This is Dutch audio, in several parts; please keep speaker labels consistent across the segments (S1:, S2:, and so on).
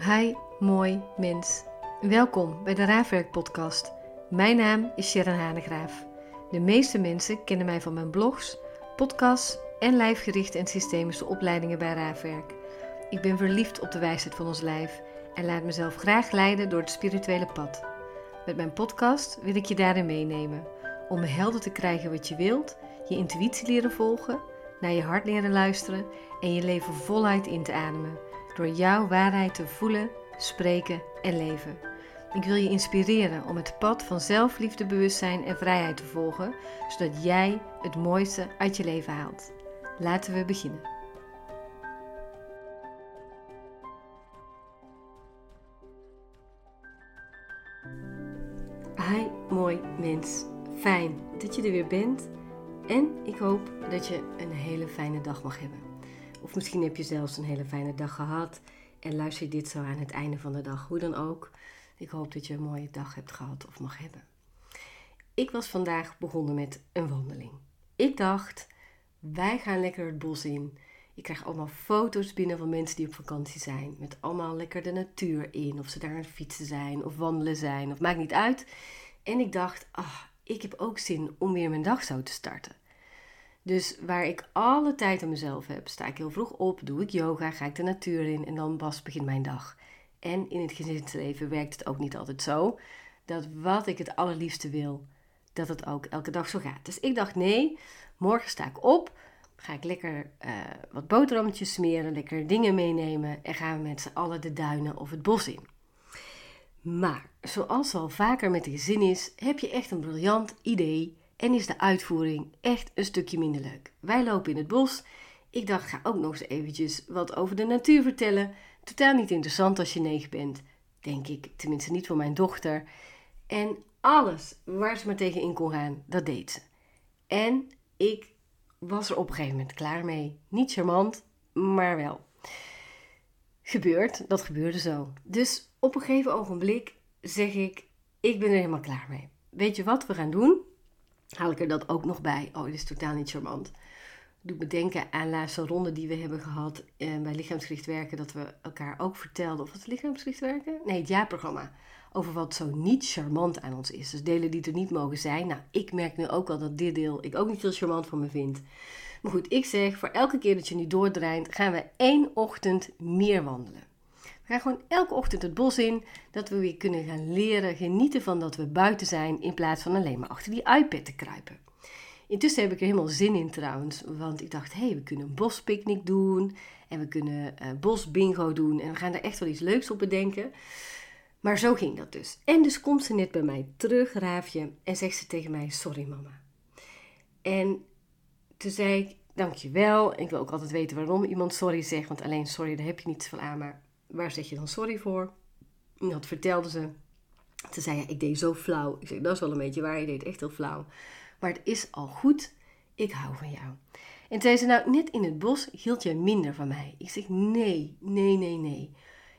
S1: Hi, mooi mens. Welkom bij de Raafwerk podcast. Mijn naam is Sharon Hanegraaf. De meeste mensen kennen mij van mijn blogs, podcasts en lijfgerichte en systemische opleidingen bij Raafwerk. Ik ben verliefd op de wijsheid van ons lijf en laat mezelf graag leiden door het spirituele pad. Met mijn podcast wil ik je daarin meenemen om helder te krijgen wat je wilt, je intuïtie leren volgen, naar je hart leren luisteren en je leven voluit in te ademen door jouw waarheid te voelen, spreken en leven. Ik wil je inspireren om het pad van zelfliefde, bewustzijn en vrijheid te volgen, zodat jij het mooiste uit je leven haalt. Laten we beginnen. Hi, mooi mens. Fijn dat je er weer bent. En ik hoop dat je een hele fijne dag mag hebben. Of misschien heb je zelfs een hele fijne dag gehad en luister je dit zo aan het einde van de dag. Hoe dan ook. Ik hoop dat je een mooie dag hebt gehad of mag hebben. Ik was vandaag begonnen met een wandeling. Ik dacht, wij gaan lekker het bos in. Ik krijg allemaal foto's binnen van mensen die op vakantie zijn. Met allemaal lekker de natuur in. Of ze daar aan het fietsen zijn of wandelen zijn. Of maakt niet uit. En ik dacht, ah, ik heb ook zin om weer mijn dag zo te starten. Dus waar ik alle tijd aan mezelf heb, sta ik heel vroeg op, doe ik yoga, ga ik de natuur in en dan pas begint mijn dag. En in het gezinsleven werkt het ook niet altijd zo dat wat ik het allerliefste wil, dat het ook elke dag zo gaat. Dus ik dacht nee, morgen sta ik op, ga ik lekker uh, wat boterhammetjes smeren, lekker dingen meenemen en gaan we met z'n allen de duinen of het bos in. Maar zoals al vaker met de gezin is, heb je echt een briljant idee en is de uitvoering echt een stukje minder leuk. Wij lopen in het bos. Ik dacht, ga ook nog eens eventjes wat over de natuur vertellen. Totaal niet interessant als je negen bent, denk ik. Tenminste niet voor mijn dochter. En alles waar ze maar tegen in kon gaan, dat deed ze. En ik was er op een gegeven moment klaar mee. Niet charmant, maar wel. Gebeurd, dat gebeurde zo. Dus op een gegeven ogenblik zeg ik, ik ben er helemaal klaar mee. Weet je wat we gaan doen? Haal ik er dat ook nog bij. Oh, dit is totaal niet charmant. Doe me denken aan laatste ronde die we hebben gehad eh, bij lichaamsgericht werken. Dat we elkaar ook vertelden. Of wat lichaamsgericht werken? Nee, het jaarprogramma. Over wat zo niet charmant aan ons is. Dus delen die er niet mogen zijn. Nou, ik merk nu ook al dat dit deel ik ook niet heel charmant van me vind. Maar goed, ik zeg voor elke keer dat je nu doordraait, gaan we één ochtend meer wandelen. Gaan gewoon elke ochtend het bos in, dat we weer kunnen gaan leren, genieten van dat we buiten zijn, in plaats van alleen maar achter die iPad te kruipen. Intussen heb ik er helemaal zin in trouwens, want ik dacht, hé, hey, we kunnen een bospicnic doen en we kunnen uh, bosbingo doen en we gaan er echt wel iets leuks op bedenken. Maar zo ging dat dus. En dus komt ze net bij mij terug, Raafje, en zegt ze tegen mij, sorry mama. En toen zei ik, dankjewel. Ik wil ook altijd weten waarom iemand sorry zegt, want alleen sorry, daar heb je niet zoveel aan, maar waar zeg je dan sorry voor? En dat vertelde ze. Ze zei, ik deed zo flauw. Ik zei, dat is wel een beetje waar, je deed echt heel flauw. Maar het is al goed, ik hou van jou. En zei ze, nou, net in het bos hield jij minder van mij. Ik zeg, nee, nee, nee, nee.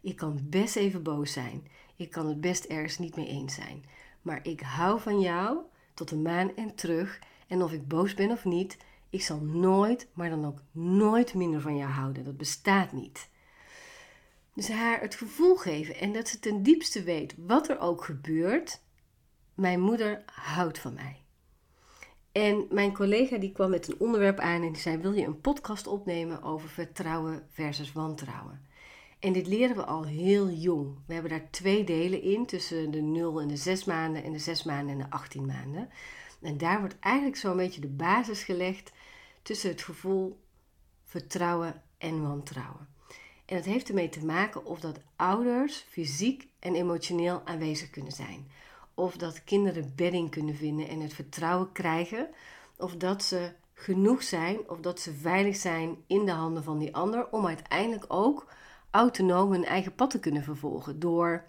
S1: Ik kan best even boos zijn. Ik kan het best ergens niet mee eens zijn. Maar ik hou van jou tot de maan en terug. En of ik boos ben of niet, ik zal nooit, maar dan ook nooit minder van jou houden. Dat bestaat niet. Dus haar het gevoel geven en dat ze ten diepste weet wat er ook gebeurt. Mijn moeder houdt van mij. En mijn collega die kwam met een onderwerp aan en die zei: Wil je een podcast opnemen over vertrouwen versus wantrouwen? En dit leren we al heel jong. We hebben daar twee delen in, tussen de 0 en de 6 maanden en de 6 maanden en de 18 maanden. En daar wordt eigenlijk zo'n beetje de basis gelegd tussen het gevoel vertrouwen en wantrouwen. En dat heeft ermee te maken of dat ouders fysiek en emotioneel aanwezig kunnen zijn. Of dat kinderen bedding kunnen vinden en het vertrouwen krijgen. Of dat ze genoeg zijn of dat ze veilig zijn in de handen van die ander. Om uiteindelijk ook autonoom hun eigen pad te kunnen vervolgen. Door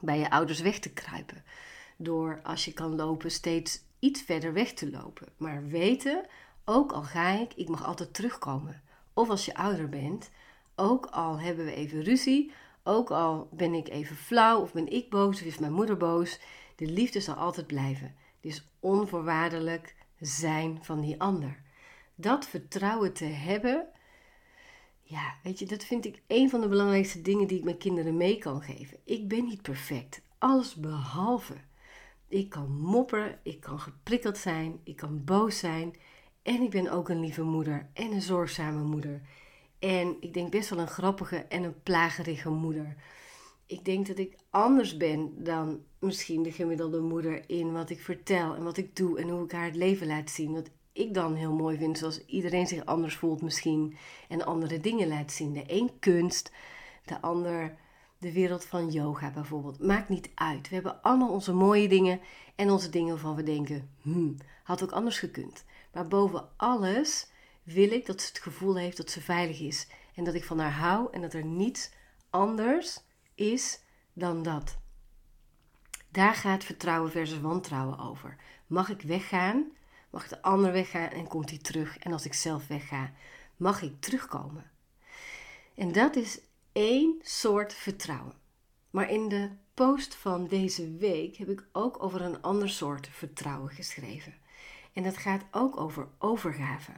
S1: bij je ouders weg te kruipen. Door als je kan lopen steeds iets verder weg te lopen. Maar weten, ook al ga ik, ik mag altijd terugkomen. Of als je ouder bent, ook al hebben we even ruzie, ook al ben ik even flauw of ben ik boos of is mijn moeder boos, de liefde zal altijd blijven. Dus onvoorwaardelijk zijn van die ander. Dat vertrouwen te hebben, Ja, weet je, dat vind ik een van de belangrijkste dingen die ik mijn kinderen mee kan geven. Ik ben niet perfect, alles behalve. Ik kan mopperen, ik kan geprikkeld zijn, ik kan boos zijn. En ik ben ook een lieve moeder en een zorgzame moeder. En ik denk best wel een grappige en een plagerige moeder. Ik denk dat ik anders ben dan misschien de gemiddelde moeder in wat ik vertel en wat ik doe en hoe ik haar het leven laat zien. Wat ik dan heel mooi vind, zoals iedereen zich anders voelt misschien en andere dingen laat zien. De een kunst, de ander de wereld van yoga bijvoorbeeld. Maakt niet uit. We hebben allemaal onze mooie dingen en onze dingen waarvan we denken, hmm, had ook anders gekund. Maar boven alles wil ik dat ze het gevoel heeft dat ze veilig is en dat ik van haar hou en dat er niets anders is dan dat. Daar gaat vertrouwen versus wantrouwen over. Mag ik weggaan? Mag de ander weggaan en komt hij terug? En als ik zelf wegga, mag ik terugkomen? En dat is één soort vertrouwen. Maar in de post van deze week heb ik ook over een ander soort vertrouwen geschreven. En dat gaat ook over overgave.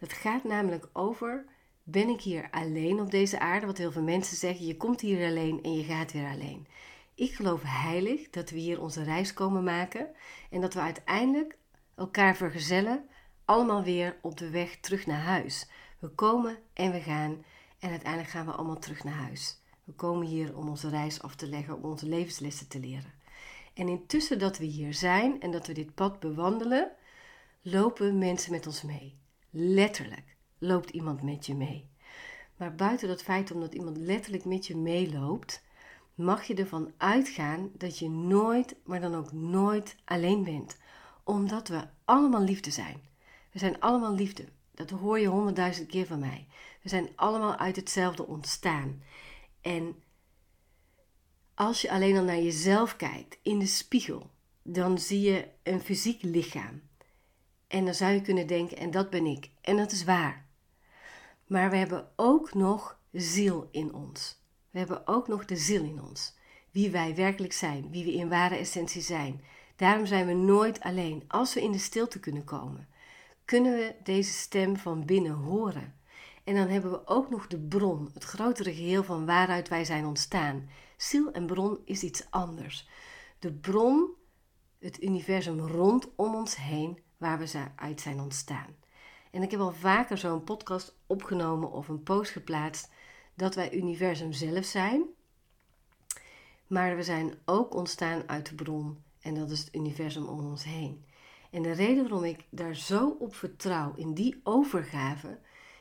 S1: Dat gaat namelijk over: ben ik hier alleen op deze aarde? Wat heel veel mensen zeggen: je komt hier alleen en je gaat weer alleen. Ik geloof heilig dat we hier onze reis komen maken en dat we uiteindelijk elkaar vergezellen, allemaal weer op de weg terug naar huis. We komen en we gaan en uiteindelijk gaan we allemaal terug naar huis. We komen hier om onze reis af te leggen, om onze levenslessen te leren. En intussen dat we hier zijn en dat we dit pad bewandelen, lopen mensen met ons mee. Letterlijk loopt iemand met je mee. Maar buiten dat feit omdat iemand letterlijk met je meeloopt, mag je ervan uitgaan dat je nooit, maar dan ook nooit alleen bent. Omdat we allemaal liefde zijn. We zijn allemaal liefde. Dat hoor je honderdduizend keer van mij. We zijn allemaal uit hetzelfde ontstaan. En als je alleen al naar jezelf kijkt in de spiegel, dan zie je een fysiek lichaam. En dan zou je kunnen denken, en dat ben ik. En dat is waar. Maar we hebben ook nog ziel in ons. We hebben ook nog de ziel in ons. Wie wij werkelijk zijn, wie we in ware essentie zijn. Daarom zijn we nooit alleen. Als we in de stilte kunnen komen, kunnen we deze stem van binnen horen. En dan hebben we ook nog de bron, het grotere geheel van waaruit wij zijn ontstaan. Ziel en bron is iets anders. De bron, het universum rondom ons heen, waar we uit zijn ontstaan. En ik heb al vaker zo'n podcast opgenomen of een post geplaatst dat wij universum zelf zijn. Maar we zijn ook ontstaan uit de bron en dat is het universum om ons heen. En de reden waarom ik daar zo op vertrouw in die overgave,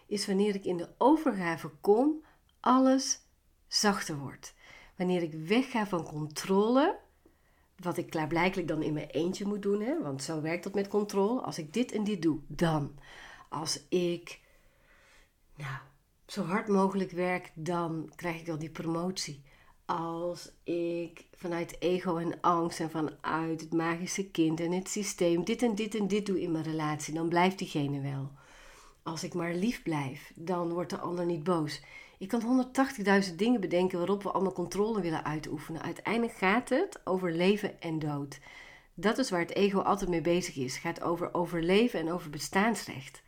S1: is wanneer ik in de overgave kom, alles zachter wordt. Wanneer ik wegga van controle, wat ik klaarblijkelijk dan in mijn eentje moet doen, hè, want zo werkt dat met controle. Als ik dit en dit doe, dan. Als ik nou, zo hard mogelijk werk, dan krijg ik wel die promotie. Als ik vanuit ego en angst en vanuit het magische kind en het systeem dit en dit en dit doe in mijn relatie, dan blijft diegene wel. Als ik maar lief blijf, dan wordt de ander niet boos. Ik kan 180.000 dingen bedenken waarop we allemaal controle willen uitoefenen. Uiteindelijk gaat het over leven en dood. Dat is waar het ego altijd mee bezig is. Het gaat over overleven en over bestaansrecht.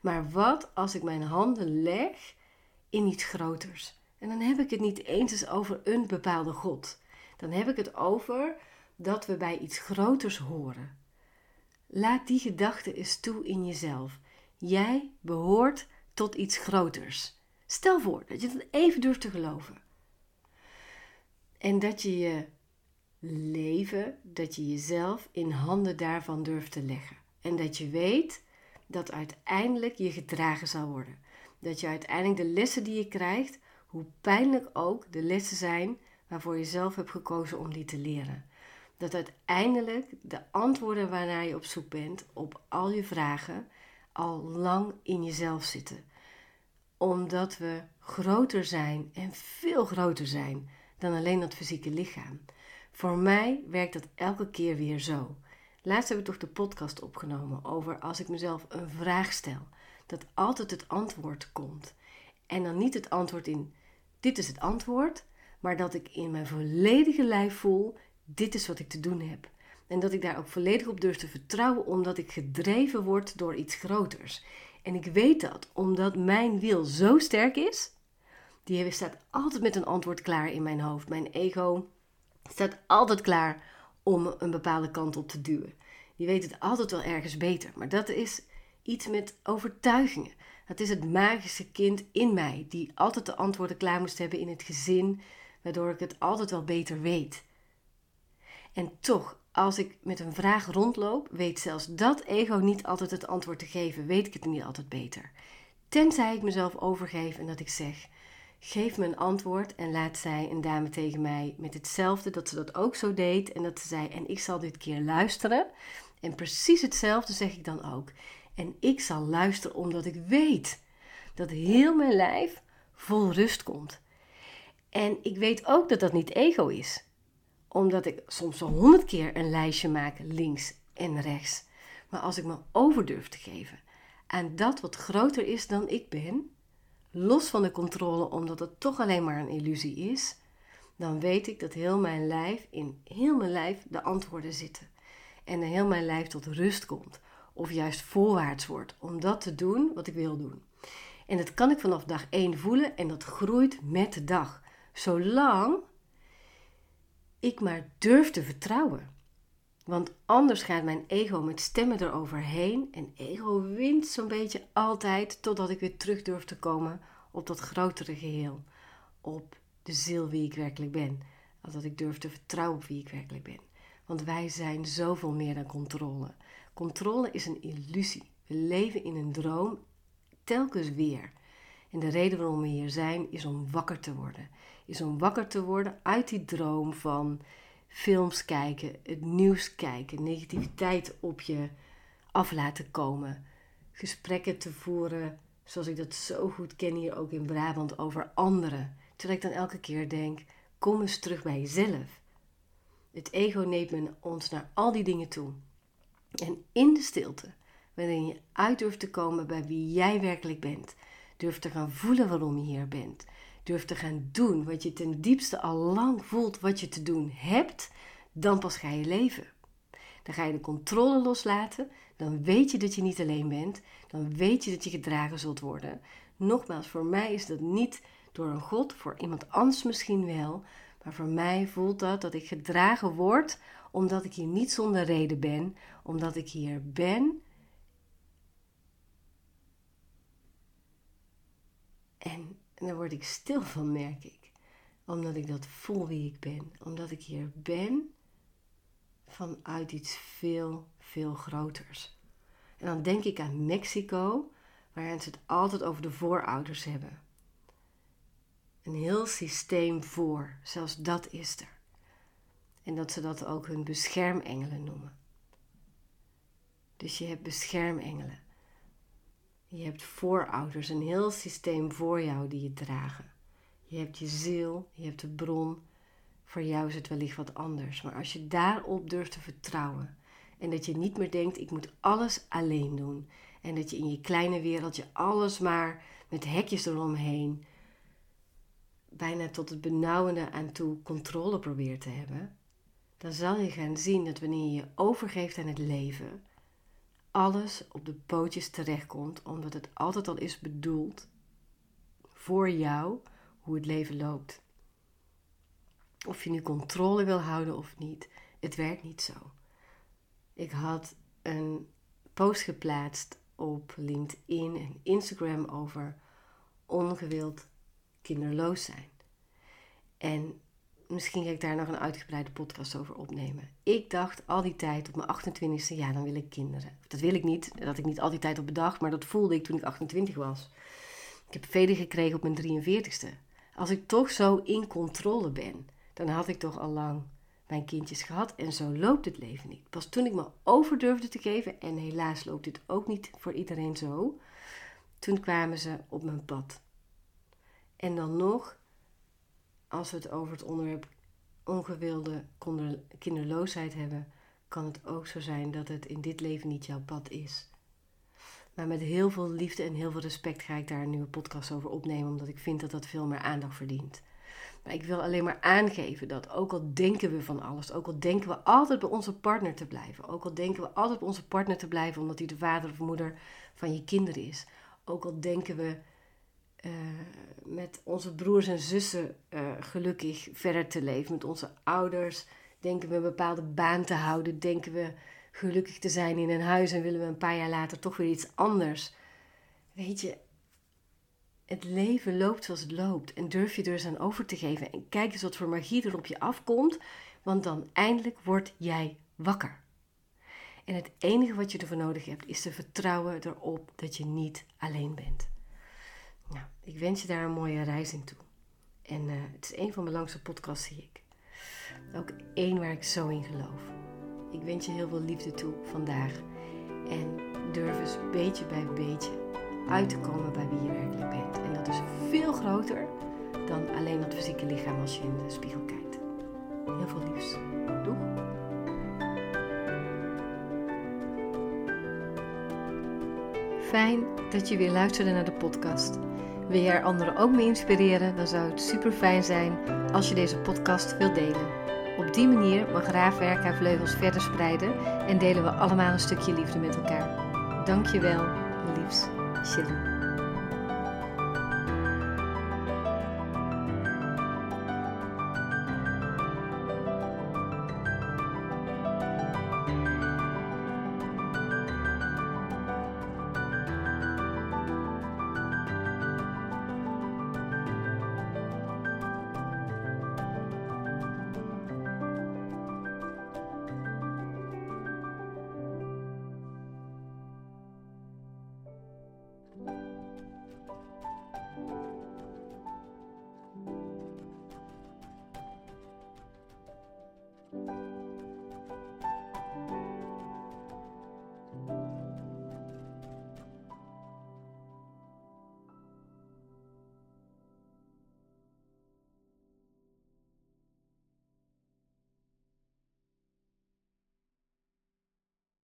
S1: Maar wat als ik mijn handen leg in iets groters? En dan heb ik het niet eens over een bepaalde God. Dan heb ik het over dat we bij iets groters horen. Laat die gedachte eens toe in jezelf. Jij behoort tot iets groters. Stel voor dat je dat even durft te geloven. En dat je je leven, dat je jezelf in handen daarvan durft te leggen. En dat je weet dat uiteindelijk je gedragen zal worden. Dat je uiteindelijk de lessen die je krijgt, hoe pijnlijk ook de lessen zijn waarvoor je zelf hebt gekozen om die te leren. Dat uiteindelijk de antwoorden waarnaar je op zoek bent op al je vragen al lang in jezelf zitten. Omdat we groter zijn en veel groter zijn dan alleen dat fysieke lichaam. Voor mij werkt dat elke keer weer zo. Laatst heb ik toch de podcast opgenomen over als ik mezelf een vraag stel, dat altijd het antwoord komt. En dan niet het antwoord in dit is het antwoord, maar dat ik in mijn volledige lijf voel dit is wat ik te doen heb. En dat ik daar ook volledig op durf te vertrouwen, omdat ik gedreven word door iets groters. En ik weet dat omdat mijn wil zo sterk is. Die staat altijd met een antwoord klaar in mijn hoofd. Mijn ego staat altijd klaar om een bepaalde kant op te duwen. Die weet het altijd wel ergens beter. Maar dat is iets met overtuigingen. Dat is het magische kind in mij, die altijd de antwoorden klaar moest hebben in het gezin, waardoor ik het altijd wel beter weet. En toch, als ik met een vraag rondloop, weet zelfs dat ego niet altijd het antwoord te geven, weet ik het niet altijd beter. Tenzij ik mezelf overgeef en dat ik zeg: geef me een antwoord en laat zij een dame tegen mij met hetzelfde, dat ze dat ook zo deed en dat ze zei: en ik zal dit keer luisteren. En precies hetzelfde zeg ik dan ook. En ik zal luisteren omdat ik weet dat heel mijn lijf vol rust komt. En ik weet ook dat dat niet ego is. Omdat ik soms al honderd keer een lijstje maak links en rechts. Maar als ik me over durf te geven aan dat wat groter is dan ik ben, los van de controle omdat het toch alleen maar een illusie is, dan weet ik dat heel mijn lijf, in heel mijn lijf, de antwoorden zitten. En heel mijn lijf tot rust komt of juist voorwaarts wordt om dat te doen wat ik wil doen. En dat kan ik vanaf dag 1 voelen en dat groeit met de dag. Zolang ik maar durf te vertrouwen. Want anders gaat mijn ego met stemmen eroverheen en ego wint zo'n beetje altijd totdat ik weer terug durf te komen op dat grotere geheel. Op de ziel wie ik werkelijk ben. Dat ik durf te vertrouwen op wie ik werkelijk ben. Want wij zijn zoveel meer dan controle. Controle is een illusie. We leven in een droom telkens weer. En de reden waarom we hier zijn is om wakker te worden. Is om wakker te worden uit die droom van films kijken, het nieuws kijken, negativiteit op je af laten komen, gesprekken te voeren, zoals ik dat zo goed ken hier ook in Brabant, over anderen. Terwijl ik dan elke keer denk: kom eens terug bij jezelf. Het ego neemt ons naar al die dingen toe. En in de stilte, waarin je uit durft te komen bij wie jij werkelijk bent, durft te gaan voelen waarom je hier bent, durft te gaan doen wat je ten diepste al lang voelt wat je te doen hebt, dan pas ga je leven. Dan ga je de controle loslaten, dan weet je dat je niet alleen bent, dan weet je dat je gedragen zult worden. Nogmaals, voor mij is dat niet door een God, voor iemand anders misschien wel, maar voor mij voelt dat dat ik gedragen word omdat ik hier niet zonder reden ben, omdat ik hier ben. En, daar word ik stil van, merk ik. Omdat ik dat voel wie ik ben. Omdat ik hier ben vanuit iets veel, veel groters. En dan denk ik aan Mexico, waar ze het altijd over de voorouders hebben. Een heel systeem voor, zelfs dat is er. En dat ze dat ook hun beschermengelen noemen. Dus je hebt beschermengelen. Je hebt voorouders, een heel systeem voor jou die je dragen. Je hebt je ziel, je hebt de bron. Voor jou is het wellicht wat anders. Maar als je daarop durft te vertrouwen en dat je niet meer denkt: ik moet alles alleen doen. En dat je in je kleine wereldje alles maar met hekjes eromheen, bijna tot het benauwende aan toe controle probeert te hebben dan zal je gaan zien dat wanneer je je overgeeft aan het leven, alles op de pootjes terechtkomt, omdat het altijd al is bedoeld voor jou hoe het leven loopt. Of je nu controle wil houden of niet, het werkt niet zo. Ik had een post geplaatst op LinkedIn en Instagram over ongewild kinderloos zijn. En misschien ga ik daar nog een uitgebreide podcast over opnemen. Ik dacht al die tijd op mijn 28e, ja, dan wil ik kinderen. Dat wil ik niet, dat ik niet al die tijd op bedacht, maar dat voelde ik toen ik 28 was. Ik heb velen gekregen op mijn 43ste. Als ik toch zo in controle ben, dan had ik toch al lang mijn kindjes gehad. En zo loopt het leven niet. Pas toen ik me over durfde te geven, en helaas loopt dit ook niet voor iedereen zo, toen kwamen ze op mijn pad. En dan nog als we het over het onderwerp ongewilde kinderloosheid hebben, kan het ook zo zijn dat het in dit leven niet jouw pad is. Maar met heel veel liefde en heel veel respect ga ik daar een nieuwe podcast over opnemen, omdat ik vind dat dat veel meer aandacht verdient. Maar ik wil alleen maar aangeven dat ook al denken we van alles, ook al denken we altijd bij onze partner te blijven, ook al denken we altijd bij onze partner te blijven omdat hij de vader of moeder van je kinderen is, ook al denken we uh, met onze broers en zussen uh, gelukkig verder te leven, met onze ouders, denken we een bepaalde baan te houden, denken we gelukkig te zijn in een huis en willen we een paar jaar later toch weer iets anders. Weet je, het leven loopt zoals het loopt. En durf je er eens aan over te geven. En kijk eens wat voor magie er op je afkomt. Want dan eindelijk word jij wakker. En het enige wat je ervoor nodig hebt is te vertrouwen erop dat je niet alleen bent. Nou, ik wens je daar een mooie reis in toe. En uh, het is een van mijn langste podcasts, zie ik. Ook één waar ik zo in geloof. Ik wens je heel veel liefde toe vandaag. En durf eens beetje bij beetje uit te komen bij wie je werkelijk bent. En dat is veel groter dan alleen dat fysieke lichaam als je in de spiegel kijkt. Heel veel liefs. Doeg! Fijn dat je weer luisterde naar de podcast. Wil je er anderen ook mee inspireren, dan zou het super fijn zijn als je deze podcast wilt delen. Op die manier mag Raafwerk haar vleugels verder spreiden en delen we allemaal een stukje liefde met elkaar. Dankjewel, liefs. 谢了。